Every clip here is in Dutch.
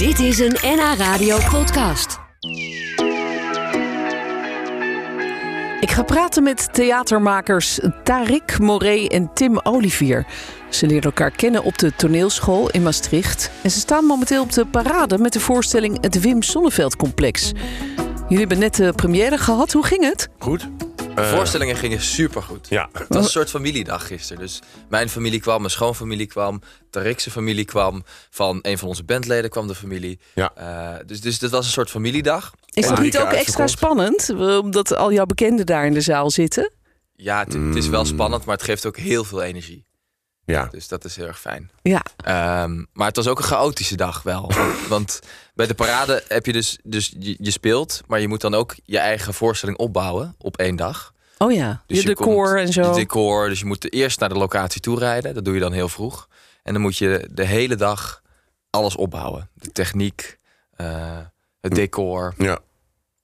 Dit is een NH Radio podcast. Ik ga praten met theatermakers Tarik Moré en Tim Olivier. Ze leerden elkaar kennen op de toneelschool in Maastricht. En ze staan momenteel op de parade met de voorstelling Het Wim Sonneveld Complex. Jullie hebben net de première gehad. Hoe ging het? Goed. De Eh, voorstellingen gingen supergoed. Ja. Het was een soort familiedag gisteren. Dus mijn familie kwam, mijn schoonfamilie kwam, Tarikse familie kwam, van een van onze bandleden kwam de familie. Ja. Eh, dus, dus dit was een soort familiedag. Is dat drie niet ook extra spannend? eh, Omdat al jouw bekenden daar in de zaal zitten. Ja, het, het is wel Mm. spannend, maar het geeft ook heel veel energie. Ja. Dus dat is heel erg fijn. Ja, Ehm, maar het was ook een chaotische dag wel. Want bij de parade heb je dus, dus je, je speelt, maar je moet dan ook je eigen voorstelling opbouwen op één dag. oh ja. Dus je decor komt- en zo. Decor, dus je moet eerst naar de locatie toe rijden. Dat doe je dan heel vroeg. En dan moet je de hele dag alles opbouwen. De techniek, eh, het decor. Ja.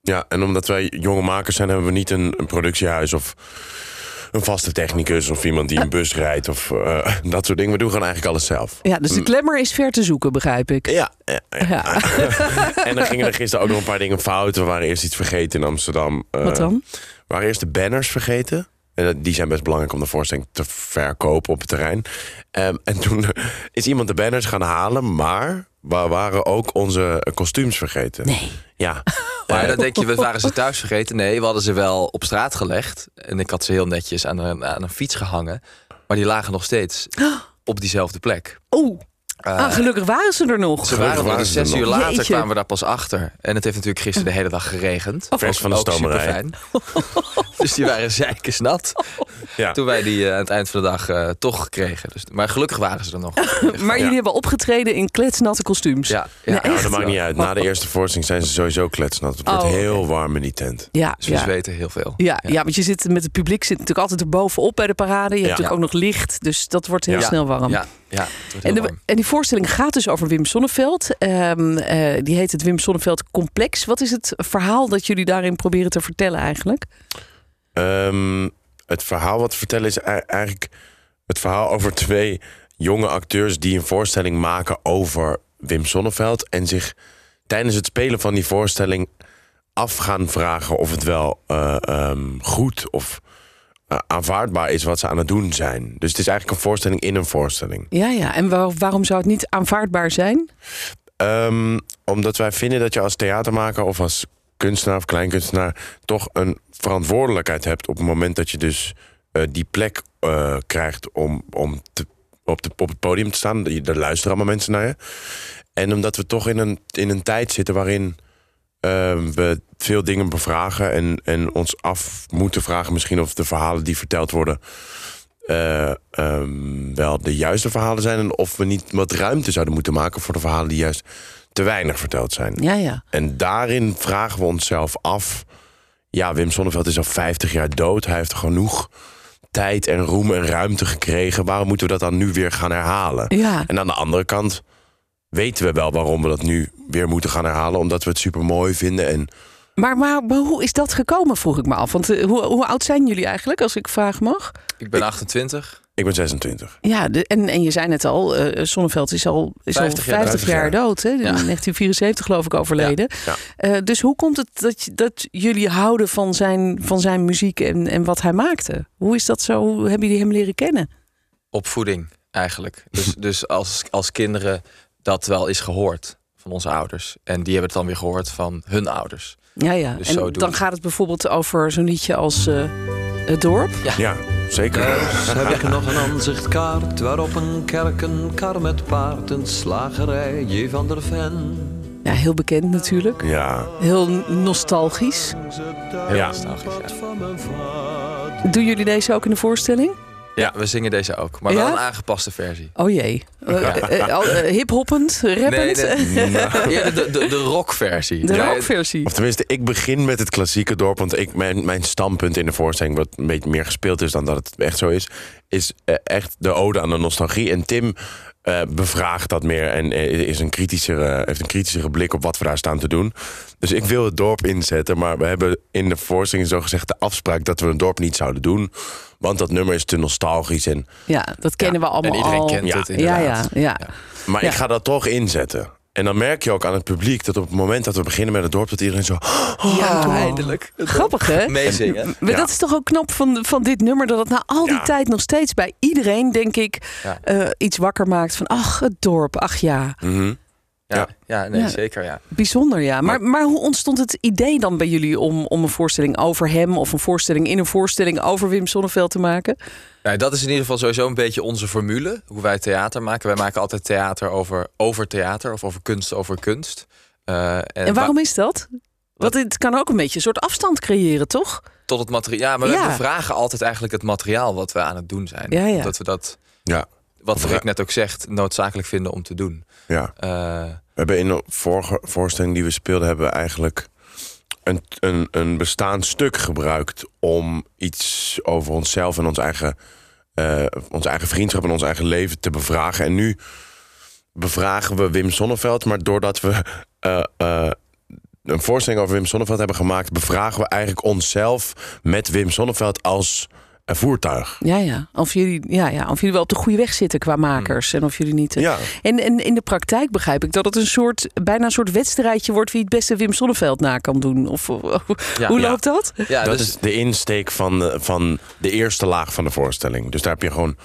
Ja, en omdat wij jonge makers zijn, hebben we niet een, een productiehuis of een vaste technicus of iemand die een bus rijdt of eh, dat soort dingen. We doen gewoon eigenlijk alles zelf. Ja, dus de klemmer is ver te zoeken, begrijp ik. Ja, ja, ja. Ja. en dan gingen er gisteren ook nog een paar dingen fout. We waren eerst iets vergeten in Amsterdam. Eh, Wat dan? We waren eerst de banners vergeten. En die zijn best belangrijk om de voorstelling te verkopen op het terrein. Ehm, en toen is iemand de banners gaan halen, maar we waren ook onze kostuums vergeten. Nee. Ja. Maar Eh, dan denk je, we waren ze thuis vergeten. Nee, we hadden ze wel op straat gelegd. En ik had ze heel netjes aan een, aan een fiets gehangen. Maar die lagen nog steeds op diezelfde plek. Oeh, Eh, ah, gelukkig waren ze er nog. Ze waren er, waren er zes uur later Jeetje. kwamen we daar pas achter. En het heeft natuurlijk gisteren de hele dag geregend. Vers van de stomerij. dus die waren zeikensnat. Ja. Toen wij die eh, aan het eind van de dag eh, toch kregen. Dus, maar gelukkig waren ze er nog. Maar jullie hebben opgetreden in kletsnatte kostuums. Ja, Nou, echt? dat maakt niet uit. Na de eerste voorstelling zijn ze sowieso kletsnat. Het wordt Oh, heel warm in die tent. Ja, Dus we ja. zweten heel veel. Ja, ja. want je zit met het publiek zit natuurlijk altijd erbovenop bij de parade. Je hebt Ja. natuurlijk ook nog licht, dus dat wordt heel Ja. snel warm. Ja, ja het wordt heel En, de- en die voorstelling gaat dus over Wim Sonneveld. Ehm, eh, die heet het Wim Sonneveld Complex. Wat is het verhaal dat jullie daarin proberen te vertellen eigenlijk? Ehm, het verhaal wat we vertellen is ei- eigenlijk het verhaal over twee jonge acteurs die een voorstelling maken over Wim Sonneveld. En zich tijdens het spelen van die voorstelling af gaan vragen of het wel eh, ehm, goed of eh, aanvaardbaar is wat ze aan het doen zijn. Dus het is eigenlijk een voorstelling in een voorstelling. Ja, ja. En waar- waarom zou het niet aanvaardbaar zijn? Ehm, omdat wij vinden dat je als theatermaker of als kunstenaar of kleinkunstenaar toch een verantwoordelijkheid hebt op het moment dat je dus eh, die plek eh, krijgt om, om te, op, op het podium te staan. Er luisteren allemaal mensen naar je. En omdat we toch in een, in een tijd zitten waarin eh, we veel dingen bevragen en, en ons af moeten vragen misschien of de verhalen die verteld worden eh, ehm, wel de juiste verhalen zijn. En of we niet wat ruimte zouden moeten maken voor de verhalen die juist te weinig verteld zijn. Ja, ja. En daarin vragen we onszelf af. Ja, Wim Sonneveld is al 50 jaar dood. Hij heeft genoeg tijd en roem en ruimte gekregen. Waarom moeten we dat dan nu weer gaan herhalen? Ja, En aan de andere kant weten we wel waarom we dat nu weer moeten gaan herhalen. Omdat we het super mooi vinden. En maar, maar, maar hoe is dat gekomen, vroeg ik me af. Want eh, hoe, hoe oud zijn jullie eigenlijk, als ik vragen mag? Ik ben 28. Ik ben 26. Ja, de, en, en je zei net al, eh Sonneveld is al, is 50 al jaar 50 dood. jaar dood. Hè? In 1974 geloof ik overleden. Ja. Eh, dus hoe komt het dat, dat jullie houden van zijn, van zijn muziek en, en wat hij maakte? Hoe is dat zo? Hoe hebben jullie hem leren kennen? Opvoeding eigenlijk. Dus, dus als, als kinderen dat wel is gehoord van onze ouders. En die hebben het dan weer gehoord van hun ouders. Ja, ja. Dus en zo doen dan gaat het bijvoorbeeld over zo'n liedje als eh, Het Dorp. Ja, zeker. Thuis heb ik nog een aanzichtkaart waarop een kerk, een kar met paard, een slagerij, J. van der Ven. Ja, heel bekend natuurlijk. Ja, Heel nostalgisch. Heel Ja. nostalgisch, ja. Doen jullie deze ook in de voorstelling? Ja, we zingen deze ook. Maar Ja? wel een aangepaste versie. Oh jee. Uh, hiphoppend, rappend. Nee, nee. Eerder de, de, de rockversie. De Ja, rockversie. Of tenminste, ik begin met het klassieke dorp. Want ik, mijn, mijn standpunt in de voorstelling, wat een beetje meer gespeeld is dan dat het echt zo is, is echt de ode aan de nostalgie. En Tim eh, bevraagt dat meer en is een kritischere, heeft een kritischere blik op wat we daar staan te doen. Dus ik wil het dorp inzetten, maar we hebben in de voorstelling zo gezegd de afspraak dat we het dorp niet zouden doen. Want dat nummer is te nostalgisch. En, Ja, dat kennen we allemaal En iedereen al. kent Ja. het ja, inderdaad. ja, ja. maar Ja. ik ga dat toch inzetten. En dan merk je ook aan het publiek dat op het moment dat we beginnen met het dorp, dat iedereen zo. Ja, eindelijk. Grappig, hè? Meezingen. Maar Ja. dat is toch ook knap van, van dit nummer, dat het na al die Ja. tijd nog steeds bij iedereen, denk ik, Ja. eh, iets wakker maakt van, ach, het dorp, ach ja. Mhm. Ja, ja, nee, Ja. zeker ja. Bijzonder, ja. Maar, maar hoe ontstond het idee dan bij jullie om, om een voorstelling over hem of een voorstelling in een voorstelling over Wim Sonneveld te maken? Nou, dat is in ieder geval sowieso een beetje onze formule. Hoe wij theater maken. Wij maken altijd theater over, over theater. Of over kunst over kunst. Eh, en En waarom is dat? Want het kan ook een beetje een soort afstand creëren, toch? Tot het materiaal. Ja, maar Ja. we vragen altijd eigenlijk het materiaal wat we aan het doen zijn. Ja, ja. Dat we dat, Ja, wat Rick net ook zegt, noodzakelijk vinden om te doen. ja. Eh, We hebben in de vorige voorstelling die we speelden, hebben we eigenlijk een, een, een bestaand stuk gebruikt om iets over onszelf en ons eigen, eh, onze eigen vriendschap en ons eigen leven te bevragen. En nu bevragen we Wim Sonneveld, maar doordat we eh, een voorstelling over Wim Sonneveld hebben gemaakt, bevragen we eigenlijk onszelf met Wim Sonneveld als voertuig. Ja, ja. Of jullie, ja, ja. of jullie wel op de goede weg zitten qua makers. En of jullie niet. eh, Ja, En, en in de praktijk begrijp ik dat het een soort, bijna een soort wedstrijdje wordt wie het beste Wim Sonneveld na kan doen. Of Ja. hoe Ja. loopt dat? ja, dat dus, is de insteek van de, van de eerste laag van de voorstelling. Dus daar heb je gewoon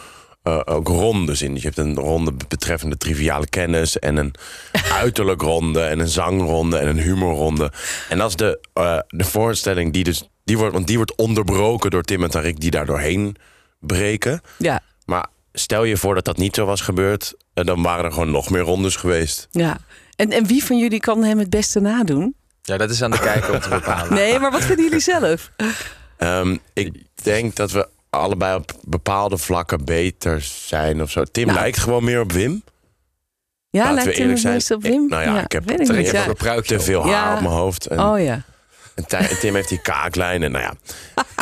eh, ook rondes in. Dus je hebt een ronde betreffende triviale kennis... en een uiterlijk ronde en een zangronde en een humorronde. En dat is de, eh, de voorstelling die dus... Die wordt, want die wordt onderbroken door Tim en Tarik die daar doorheen breken. Ja, Maar stel je voor dat dat niet zo was gebeurd... dan waren er gewoon nog meer rondes geweest. ja. En, en wie van jullie kan hem het beste nadoen? ja, dat is aan de kijker om te bepalen. Nee, maar wat vinden jullie zelf? Ehm, ik denk dat we allebei op bepaalde vlakken beter zijn of zo. Tim Nou. lijkt gewoon meer op Wim. Ja, Laten we lijkt hem eerlijk zijn. meest op Wim? Nou ja, ik heb- weet ik niet. Ja. Te veel haar Ja. op mijn hoofd. En, Oh ja. En Tim heeft die kaaklijn. En, nou ja.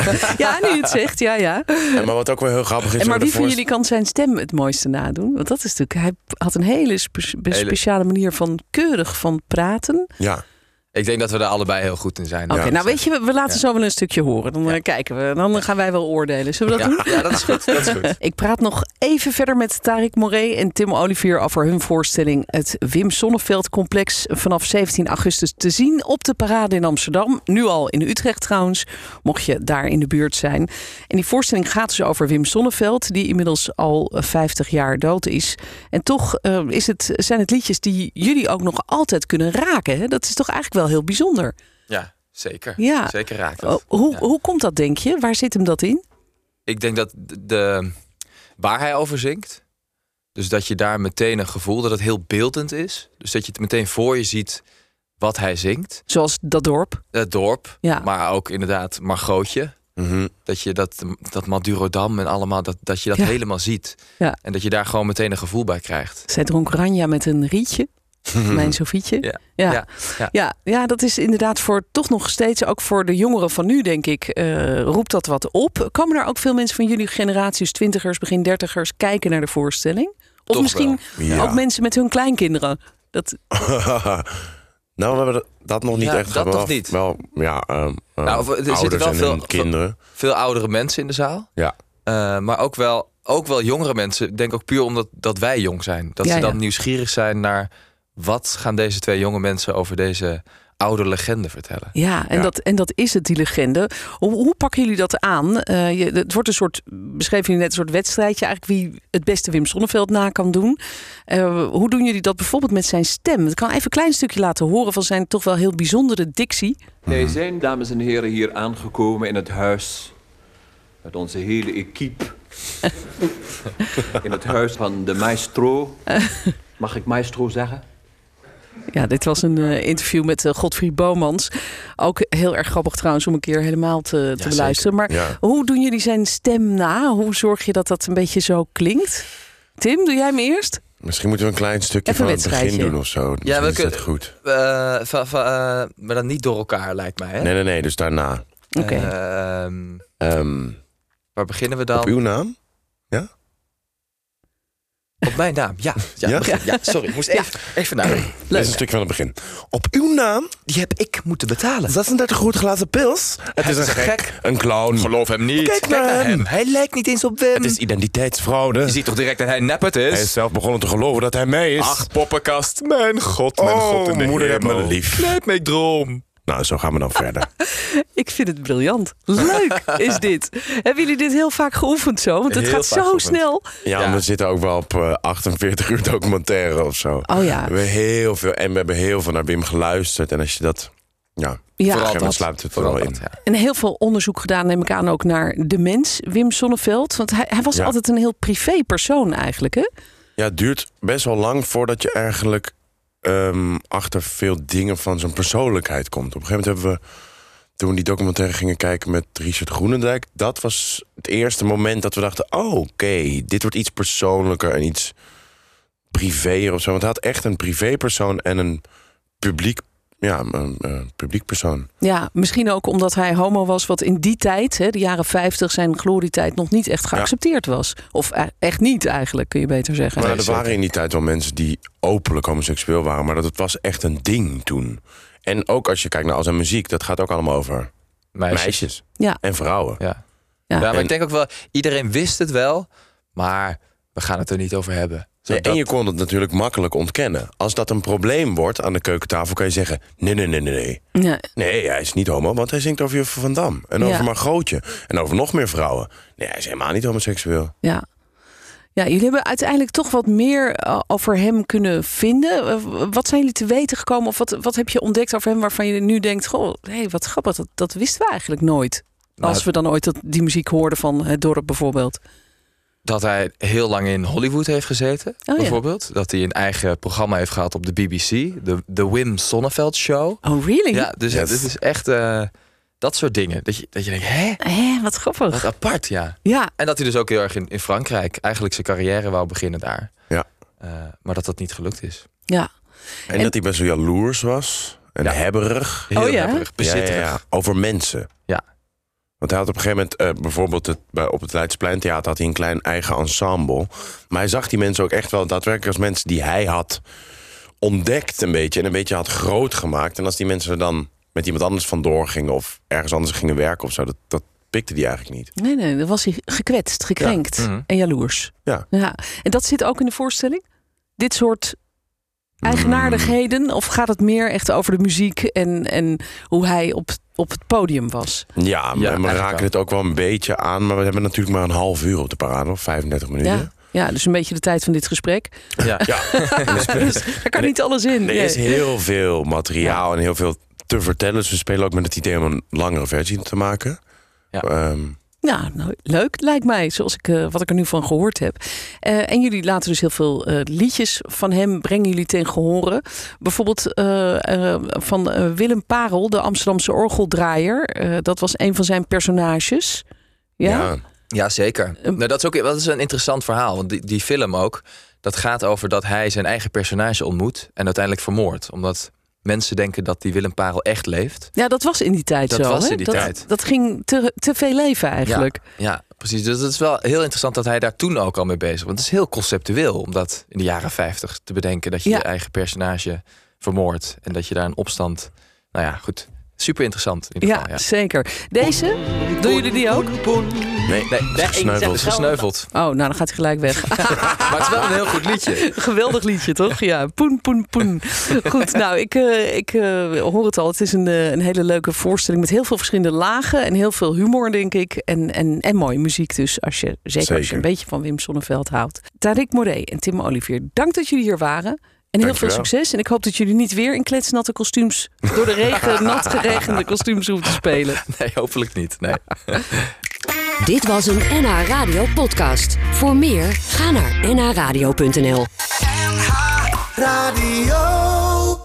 Ja, nu het zegt, ja, ja. En, maar wat ook wel heel grappig is... En maar wie van jullie kan zijn stem het mooiste nadoen? Want dat is natuurlijk, hij had een hele, spe- speciale manier van keurig van praten. Ja, Ik denk dat we er allebei heel goed in zijn. Oké, nou weet je, we- laten zo wel een stukje horen. Dan eh, kijken we, dan gaan wij wel oordelen. Zullen we dat doen? Ja, dat is goed. Dat is goed. Ik praat nog even verder met Tarik Moret en Tim Olivier over hun voorstelling Het Wim Sonneveld Complex vanaf 17 augustus te zien op de Parade in Amsterdam. Nu al in Utrecht trouwens, mocht je daar in de buurt zijn. En die voorstelling gaat dus over Wim Sonneveld, die inmiddels al eh, 50 jaar dood is. En toch eh, is het, zijn het liedjes die jullie ook nog altijd kunnen raken. Hè? Dat is toch eigenlijk wel heel bijzonder. Ja, zeker. Ja. Zeker raakt Oh, dat. hoe, Ja. hoe komt dat, denk je? Waar zit hem dat in? Ik denk dat de, de- waar hij over zingt. Dus dat je daar meteen een gevoel dat het heel beeldend is. Dus dat je het meteen voor je ziet wat hij zingt. Zoals dat dorp. Het dorp, Ja. maar ook inderdaad Margootje. mhm. Dat je dat, dat Madurodam en allemaal, dat, dat je dat Ja. helemaal ziet. Ja. En dat je daar gewoon meteen een gevoel bij krijgt. Zij dronk Ranja met een rietje. Mijn Sofietje. Ja. Ja. Ja. Ja. Ja. Ja, dat is inderdaad voor toch nog steeds, ook voor de jongeren van nu, denk ik, eh, roept dat wat op. Komen er ook veel mensen van jullie generaties, twintigers, begin dertigers, kijken naar de voorstelling? Of Toch misschien ook mensen met hun kleinkinderen? Dat, nou, we hebben dat- nog niet Ja, echt dat gehad. nog Wel- niet. Wel, ja, ehm, ehm, Nou, er zitten wel veel- kinderen. Veel oudere mensen in de zaal. Ja. Eh, maar ook wel, ook wel jongere mensen. Ik denk ook puur omdat dat wij jong zijn. Dat Ja, ze dan ja. nieuwsgierig zijn naar... wat gaan deze twee jonge mensen over deze oude legende vertellen. ja, en, Ja. Dat, en dat is het, die legende. Hoe, hoe pakken jullie dat aan? Eh, je, het wordt een soort, beschreven jullie net, een soort wedstrijdje. Eigenlijk wie het beste Wim Sonneveld na kan doen. Eh, hoe doen jullie dat bijvoorbeeld met zijn stem? Ik kan even een klein stukje laten horen van zijn toch wel heel bijzondere dictie. Wij zijn, dames en heren, hier aangekomen in het huis. Met onze hele equipe. in het huis van de maestro. Mag ik maestro zeggen? Ja, dit was een eh, interview met eh, Godfried Bomans. Ook heel erg grappig trouwens om een keer helemaal te, te zeker. beluisteren. Maar Ja. hoe doen jullie zijn stem na? Hoe zorg je dat dat een beetje zo klinkt? Tim, doe jij hem eerst? Misschien moeten we een klein stukje Even van het begin doen of zo. Ja, we is dat kunnen- goed. Eh, va- va- eh, maar dan niet door elkaar, lijkt mij. Hè? Nee, nee, nee, dus daarna. Oké. Ehm, Ehm, waar beginnen we dan? op uw naam? Op mijn naam, ja. Ja, Ja? ja? sorry, ik moest even, even naar. Dit is een stuk van het begin. Op uw naam, Die heb ik moeten betalen. 36 goed glazen pils. Het is een gek, een clown. Geloof hem niet. Kijk naar hem. Hij lijkt niet eens op Wim. Het is identiteitsfraude. Je ziet toch direct dat hij nep het is? Hij is zelf begonnen te geloven dat hij mij is. Ach, poppenkast. Mijn god, mijn oh, god in de moeder hemel. me lief. Laat me droom. Nou, zo gaan we dan verder. Ik vind het briljant. Leuk is dit. Hebben jullie dit heel vaak geoefend zo? Want het Heel gaat zo geoefend. snel. Ja, Ja. we zitten ook wel op eh, 48 uur documentaire of zo. Oh ja. We hebben heel veel en we hebben heel veel naar Wim geluisterd. En als je dat, ja, Ja, vooral dat. sluit het er Vooral wel in. dat, ja. En heel veel onderzoek gedaan, neem ik aan, ook naar de mens, Wim Sonneveld. Want hij, hij was Ja. altijd een heel privé persoon eigenlijk, hè? Ja, het duurt best wel lang voordat je eigenlijk ehm, achter veel dingen van zijn persoonlijkheid komt. Op een gegeven moment hebben we, toen we die documentaire gingen kijken met Richard Groenendijk, dat was het eerste moment dat we dachten: oh, oké, dit wordt iets persoonlijker en iets privéer of zo. Want hij had echt een privépersoon en een publiek, ja, een, een publiek persoon. Ja, misschien ook omdat hij homo was, wat in die tijd, hè, de jaren 50, zijn glorietijd nog niet echt geaccepteerd was. Of e- echt niet eigenlijk, kun je beter zeggen. Maar Nee, er waren in die tijd wel mensen die openlijk homoseksueel waren, maar dat het was echt een ding toen. En ook als je kijkt naar al zijn muziek, dat gaat ook allemaal over Meisjes. meisjes Ja. en vrouwen. Ja. Ja. Ja, maar En- ik denk ook wel, iedereen wist het wel, maar we gaan het er niet over hebben. Nee, en je kon het natuurlijk makkelijk ontkennen. Als dat een probleem wordt aan de keukentafel, kan je zeggen: nee, nee, nee, nee, nee. Ja. Nee, hij is niet homo, want hij zingt over Juffrouw van Dam. En over Ja. Margotje. En over nog meer vrouwen. Nee, hij is helemaal niet homoseksueel. Ja. Ja, jullie hebben uiteindelijk toch wat meer eh, over hem kunnen vinden. Eh, Wat zijn jullie te weten gekomen? Of wat, wat heb je ontdekt over hem waarvan je nu denkt: Goh, hé, wat grappig, dat, dat wisten we eigenlijk nooit. Nou, Als we dan ooit dat, die muziek hoorden van het dorp bijvoorbeeld. Dat hij heel lang in Hollywood heeft gezeten, ja. bijvoorbeeld. Dat hij een eigen programma heeft gehad op de BBC, de, de Wim Sonneveld Show. Oh, really? Ja, dus Yes. dit is echt eh, dat soort dingen. Dat je, dat je denkt, hè, Hé, wat grappig. wat apart, ja. Ja, En dat hij dus ook heel erg in, in Frankrijk eigenlijk zijn carrière wou beginnen daar. Ja. Eh, maar dat dat niet gelukt is. ja. En, En- dat hij best wel jaloers was. En Ja. hebberig. Heel Oh ja? hebberig, bezitterig. Ja, ja, ja. Over mensen. Ja. Want hij had op een gegeven moment, eh, bijvoorbeeld het, bij, op het Leidsplein Theater had hij een klein eigen ensemble. Maar hij zag die mensen ook echt wel daadwerkelijk als mensen die hij had ontdekt een beetje. En een beetje had groot gemaakt. En als die mensen er dan met iemand anders vandoor gingen of ergens anders gingen werken of zo, dat, dat pikte die eigenlijk niet. Nee, nee, dan was hij gekwetst, gekrenkt Ja. Mhm. en jaloers. Ja. ja. En dat zit ook in de voorstelling? Dit soort eigenaardigheden? Of gaat het meer echt over de muziek en, en hoe hij op, op het podium was? Ja, Ja, en we raken wel. het ook wel een beetje aan. Maar we hebben natuurlijk maar een half uur op de parade, of 35 minuten. Ja. ja, dus een beetje de tijd van dit gesprek. Ja. Ja, Dus daar kan niet alles in. er Nee. is heel veel materiaal en heel veel te vertellen. Dus we spelen ook met het idee om een langere versie te maken. Ja. Ehm, Ja, nou, leuk lijkt mij, zoals ik, eh, wat ik er nu van gehoord heb. Eh, en jullie laten dus heel veel eh, liedjes van hem, brengen jullie ten gehore. Bijvoorbeeld van Willem Parel, de Amsterdamse orgeldraaier. Dat was een van zijn personages. Ja? ja. Ja, zeker. Nou, dat, is ook, dat is een interessant verhaal. Want die, die film ook, dat gaat over dat hij zijn eigen personage ontmoet en uiteindelijk vermoordt. Omdat mensen denken dat die Willem Parel echt leeft. Ja, dat was in die tijd Dat zo. was hè? in die dat, tijd. Dat ging te, te veel leven eigenlijk. Ja, precies. Dus het is wel heel interessant dat hij daar toen ook al mee bezig was. Want het is heel conceptueel om dat in de jaren 50 te bedenken. Dat je Ja. je eigen personage vermoordt. En dat je daar een opstand... Nou ja, goed. Super interessant in ieder Ja, geval. Ja. zeker. Deze, doen jullie die ook? Nee, Nee, nee, gesneuveld. is gesneuveld. Oh, nou dan gaat hij gelijk weg. maar het is wel een heel goed liedje. Geweldig liedje, toch? Ja, poen, poen, poen. Goed, nou, ik, eh, ik eh, hoor het al. Het is een, eh, een hele leuke voorstelling met heel veel verschillende lagen en heel veel humor, denk ik. En, en, en mooie muziek dus, als je, zeker, als je een beetje van Wim Sonneveld houdt. Tarik Moret en Tim Olivier, dank dat jullie hier waren. En heel veel succes. En ik hoop dat jullie niet weer in kletsnatte kostuums... door de regen nat geregende kostuums hoeven te spelen. Nee, hopelijk niet. Nee. Dit was een NH Radio podcast. Voor meer, ga naar nhradio.nl. Radio.